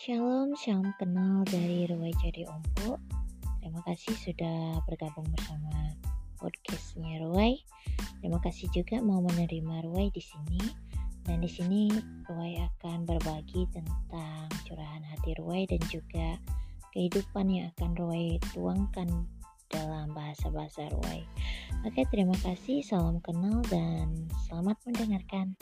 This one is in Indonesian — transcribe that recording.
Shalom, shalom kenal dari Ruwai Jadi Ompo. Terima kasih sudah bergabung bersama podcastnya Ruwai. Terima kasih juga mau menerima Ruwai di sini. Dan di sini Ruwai akan berbagi tentang curahan hati Ruwai dan juga kehidupan yang akan Ruwai tuangkan dalam bahasa-bahasa Ruwai. Oke, terima kasih, salam kenal dan selamat mendengarkan.